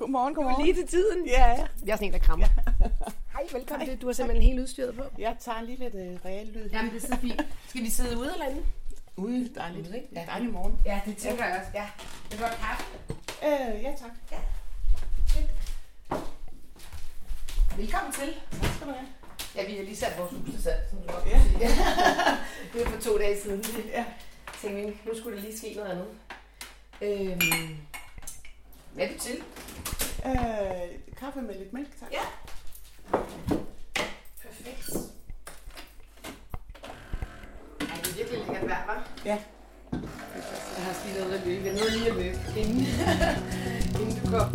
Godmorgen, godmorgen. Lige til tiden. Ja, ja. Jeg er sådan en, der krammer. Hej, velkommen til. Du har simpelthen helt udstyret på. Jeg tager lige lidt uh, real lyd. Jamen, det er så fint. Skal vi sidde ude eller inde? Ude, dejligt. Ude, ikke? Ja. Dejlig morgen. Ja, det tænker jeg også. Ja. Det var kaffe. Øh, ja, tak. Ja. Velkommen til. Tak skal du have. Ja, vi har lige sat vores hus til salg, som du godt Ja. det er for to dage siden. Ja. tænkte, vi, nu skulle der lige ske noget andet. Øhm, hvad er det til? Øh, kaffe med lidt mælk, tak. Ja. Perfekt. Ej, det er virkelig lækkert vejr, hva'? Ja. Jeg har også lige noget at løbe. Jeg nåede lige at løbe, inden, inden du kom.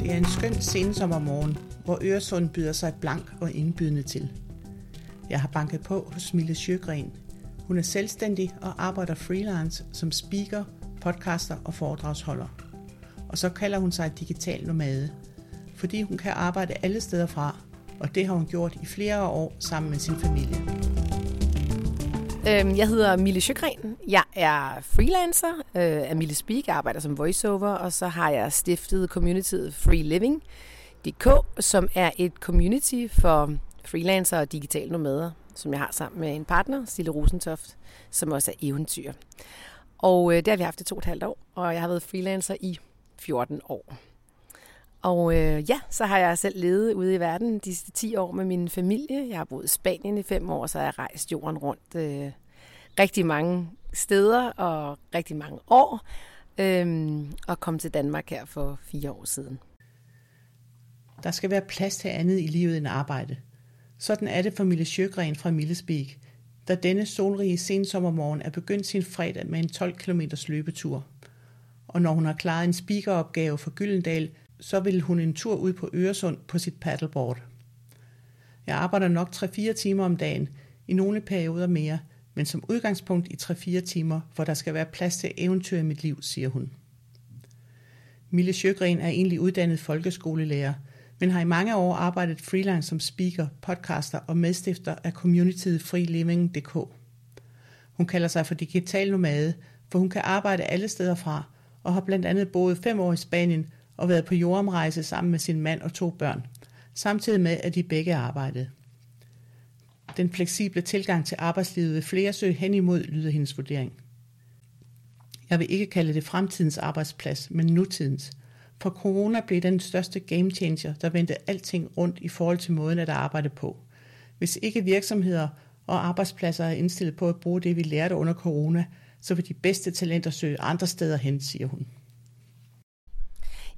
Det er en skøn sensommermorgen, hvor Øresund byder sig blank og indbydende til. Jeg har banket på hos Mille Sjøgren. Hun er selvstændig og arbejder freelance som speaker, podcaster og foredragsholder. Og så kalder hun sig digital nomade, fordi hun kan arbejde alle steder fra, og det har hun gjort i flere år sammen med sin familie. Øhm, jeg hedder Mille Sjøgren. Jeg er freelancer øh, af Mille Speak. Jeg arbejder som voiceover, og så har jeg stiftet communityet Free Living DK, som er et community for freelancer og digitale nomader, som jeg har sammen med en partner, Sille Rosentoft, som også er eventyr. Og øh, det har vi haft i to og et halvt år, og jeg har været freelancer i 14 år. Og øh, ja, så har jeg selv levet ude i verden de sidste 10 år med min familie. Jeg har boet i Spanien i fem år, så har jeg rejst jorden rundt øh, rigtig mange steder og rigtig mange år. Øh, og kom til Danmark her for fire år siden. Der skal være plads til andet i livet end arbejde. Sådan er det for Mille Sjøgren fra Millesbæk, der denne solrige sensommermorgen er begyndt sin fredag med en 12 km løbetur. Og når hun har klaret en speakeropgave for Gyldendal, så vil hun en tur ud på Øresund på sit paddleboard. Jeg arbejder nok 3-4 timer om dagen, i nogle perioder mere, men som udgangspunkt i 3-4 timer, hvor der skal være plads til eventyr i mit liv, siger hun. Mille Sjøgren er egentlig uddannet folkeskolelærer, men har i mange år arbejdet freelance som speaker, podcaster og medstifter af communityet FreeLiving.dk. Hun kalder sig for digital nomade, for hun kan arbejde alle steder fra, og har blandt andet boet fem år i Spanien og været på jordomrejse sammen med sin mand og to børn, samtidig med, at de begge arbejdede. Den fleksible tilgang til arbejdslivet vil flere søge hen imod, lyder hendes vurdering. Jeg vil ikke kalde det fremtidens arbejdsplads, men nutidens. For corona blev den største game changer, der vendte alting rundt i forhold til måden at arbejde på. Hvis ikke virksomheder og arbejdspladser er indstillet på at bruge det, vi lærte under corona, så vil de bedste talenter søge andre steder hen, siger hun.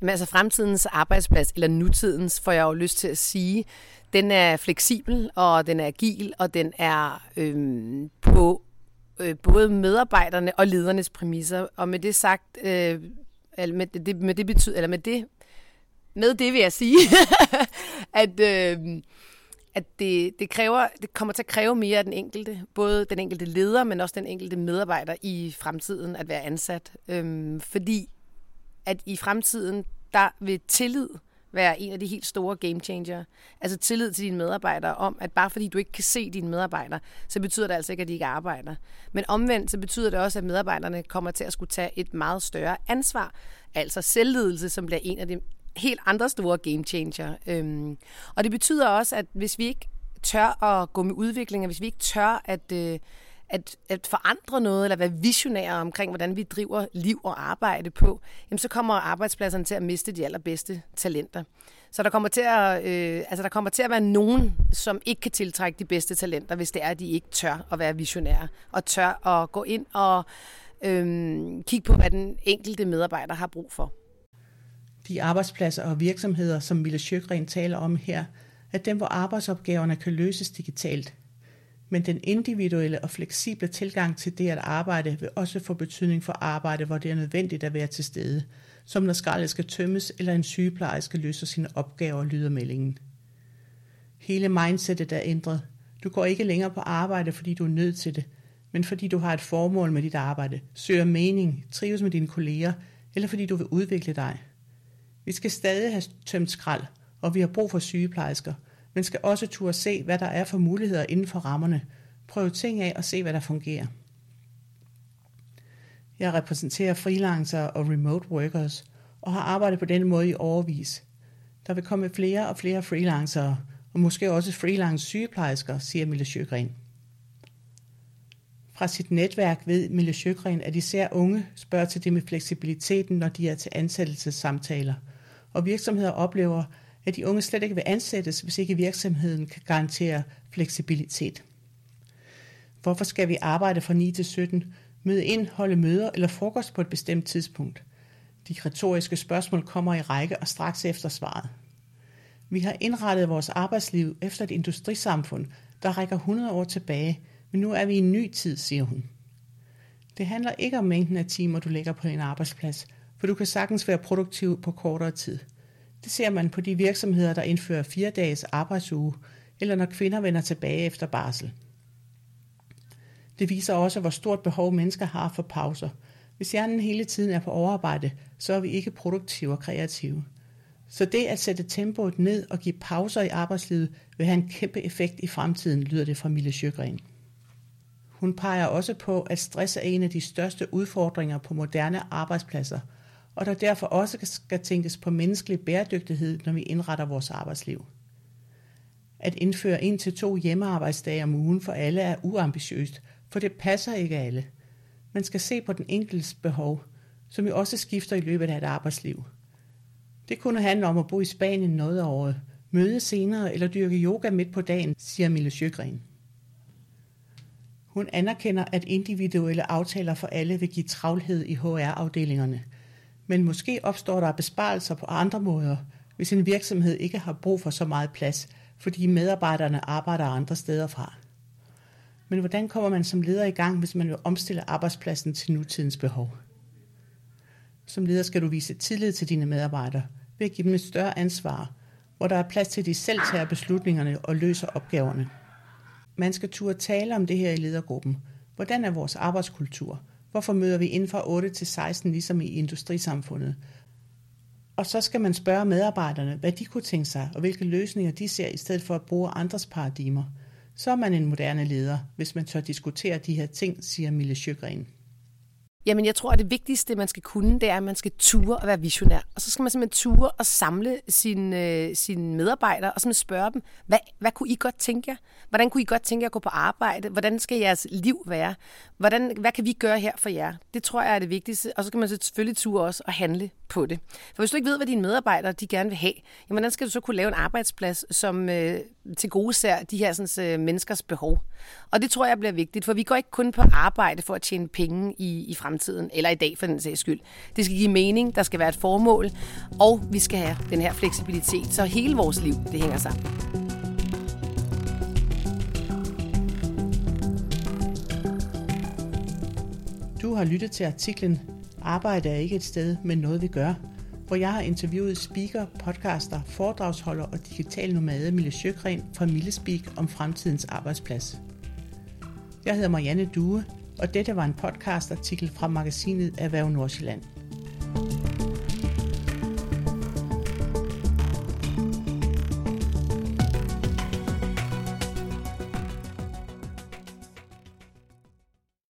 Jamen altså fremtidens arbejdsplads, eller nutidens, får jeg jo lyst til at sige, den er fleksibel, og den er agil, og den er øhm, på øh, både medarbejderne og ledernes præmisser. Og med det sagt, øh, eller med det, med det betyder, eller med det, med det vil jeg sige, at, øh, at det, det, kræver, det kommer til at kræve mere af den enkelte, både den enkelte leder, men også den enkelte medarbejder i fremtiden at være ansat. Øhm, fordi at i fremtiden, der vil tillid være en af de helt store game changer. Altså tillid til dine medarbejdere om, at bare fordi du ikke kan se dine medarbejdere, så betyder det altså ikke, at de ikke arbejder. Men omvendt, så betyder det også, at medarbejderne kommer til at skulle tage et meget større ansvar. Altså selvledelse, som bliver en af de helt andre store game changer. Øhm, og det betyder også, at hvis vi ikke tør at gå med udviklinger, hvis vi ikke tør at... Øh, at, at forandre noget, eller være visionære omkring, hvordan vi driver liv og arbejde på, jamen så kommer arbejdspladserne til at miste de allerbedste talenter. Så der kommer til at, øh, altså der kommer til at være nogen, som ikke kan tiltrække de bedste talenter, hvis det er, at de ikke tør at være visionære, og tør at gå ind og øh, kigge på, hvad den enkelte medarbejder har brug for. De arbejdspladser og virksomheder, som Mille Sjøgren taler om her, er dem, hvor arbejdsopgaverne kan løses digitalt, men den individuelle og fleksible tilgang til det at arbejde vil også få betydning for arbejde, hvor det er nødvendigt at være til stede, som når skraldet skal tømmes eller en sygeplejerske løser sine opgaver, lyder meldingen. Hele mindsetet er ændret. Du går ikke længere på arbejde, fordi du er nødt til det, men fordi du har et formål med dit arbejde, søger mening, trives med dine kolleger, eller fordi du vil udvikle dig. Vi skal stadig have tømt skrald, og vi har brug for sygeplejersker – men skal også turde se, hvad der er for muligheder inden for rammerne. Prøve ting af og se, hvad der fungerer. Jeg repræsenterer freelancere og remote workers, og har arbejdet på denne måde i overvis. Der vil komme flere og flere freelancere, og måske også freelance sygeplejersker, siger Mille Sjøgren. Fra sit netværk ved Mille Sjøgren, at især unge spørger til det med fleksibiliteten, når de er til ansættelsessamtaler. Og virksomheder oplever, at de unge slet ikke vil ansættes, hvis ikke virksomheden kan garantere fleksibilitet. Hvorfor skal vi arbejde fra 9 til 17, møde ind, holde møder eller frokost på et bestemt tidspunkt? De retoriske spørgsmål kommer i række og straks efter svaret. Vi har indrettet vores arbejdsliv efter et industrisamfund, der rækker 100 år tilbage, men nu er vi i en ny tid, siger hun. Det handler ikke om mængden af timer, du lægger på din arbejdsplads, for du kan sagtens være produktiv på kortere tid. Det ser man på de virksomheder, der indfører fire dages arbejdsuge, eller når kvinder vender tilbage efter barsel. Det viser også, hvor stort behov mennesker har for pauser. Hvis hjernen hele tiden er på overarbejde, så er vi ikke produktive og kreative. Så det at sætte tempoet ned og give pauser i arbejdslivet vil have en kæmpe effekt i fremtiden, lyder det fra Mille Sjøgren. Hun peger også på, at stress er en af de største udfordringer på moderne arbejdspladser, og der derfor også skal tænkes på menneskelig bæredygtighed, når vi indretter vores arbejdsliv. At indføre en til to hjemmearbejdsdage om ugen for alle er uambitiøst, for det passer ikke alle. Man skal se på den enkeltes behov, som jo også skifter i løbet af et arbejdsliv. Det kunne handle om at bo i Spanien noget af året, møde senere eller dyrke yoga midt på dagen, siger Mille Sjøgren. Hun anerkender, at individuelle aftaler for alle vil give travlhed i HR-afdelingerne. Men måske opstår der besparelser på andre måder, hvis en virksomhed ikke har brug for så meget plads, fordi medarbejderne arbejder andre steder fra. Men hvordan kommer man som leder i gang, hvis man vil omstille arbejdspladsen til nutidens behov? Som leder skal du vise tillid til dine medarbejdere ved at give dem et større ansvar, hvor der er plads til, at de selv tager beslutningerne og løser opgaverne. Man skal turde tale om det her i ledergruppen. Hvordan er vores arbejdskultur? Hvorfor møder vi inden fra 8 til 16, ligesom i industrisamfundet? Og så skal man spørge medarbejderne, hvad de kunne tænke sig, og hvilke løsninger de ser, i stedet for at bruge andres paradigmer. Så er man en moderne leder, hvis man tør diskutere de her ting, siger Mille Sjøgren. Jamen, jeg tror, at det vigtigste, man skal kunne, det er, at man skal ture og være visionær. Og så skal man simpelthen ture og samle sine, øh, sine medarbejdere og simpelthen spørge dem, hvad, hvad kunne I godt tænke jer? Hvordan kunne I godt tænke jer at gå på arbejde? Hvordan skal jeres liv være? Hvordan, hvad kan vi gøre her for jer? Det tror jeg er det vigtigste. Og så skal man selvfølgelig ture også og handle på det. For hvis du ikke ved, hvad dine medarbejdere de gerne vil have, jamen, hvordan skal du så kunne lave en arbejdsplads, som øh, til gode ser de her sådan, øh, menneskers behov? Og det tror jeg bliver vigtigt, for vi går ikke kun på arbejde for at tjene penge i, i fremtiden, eller i dag for den sags skyld. Det skal give mening, der skal være et formål, og vi skal have den her fleksibilitet, så hele vores liv det hænger sammen. Du har lyttet til artiklen Arbejde er ikke et sted, men noget vi gør, hvor jeg har interviewet speaker, podcaster, foredragsholder og digital nomade Mille Sjøgren fra Millespeak om fremtidens arbejdsplads. Jeg hedder Marianne Due, og dette var en podcastartikel fra magasinet Erhverv Nordsjælland.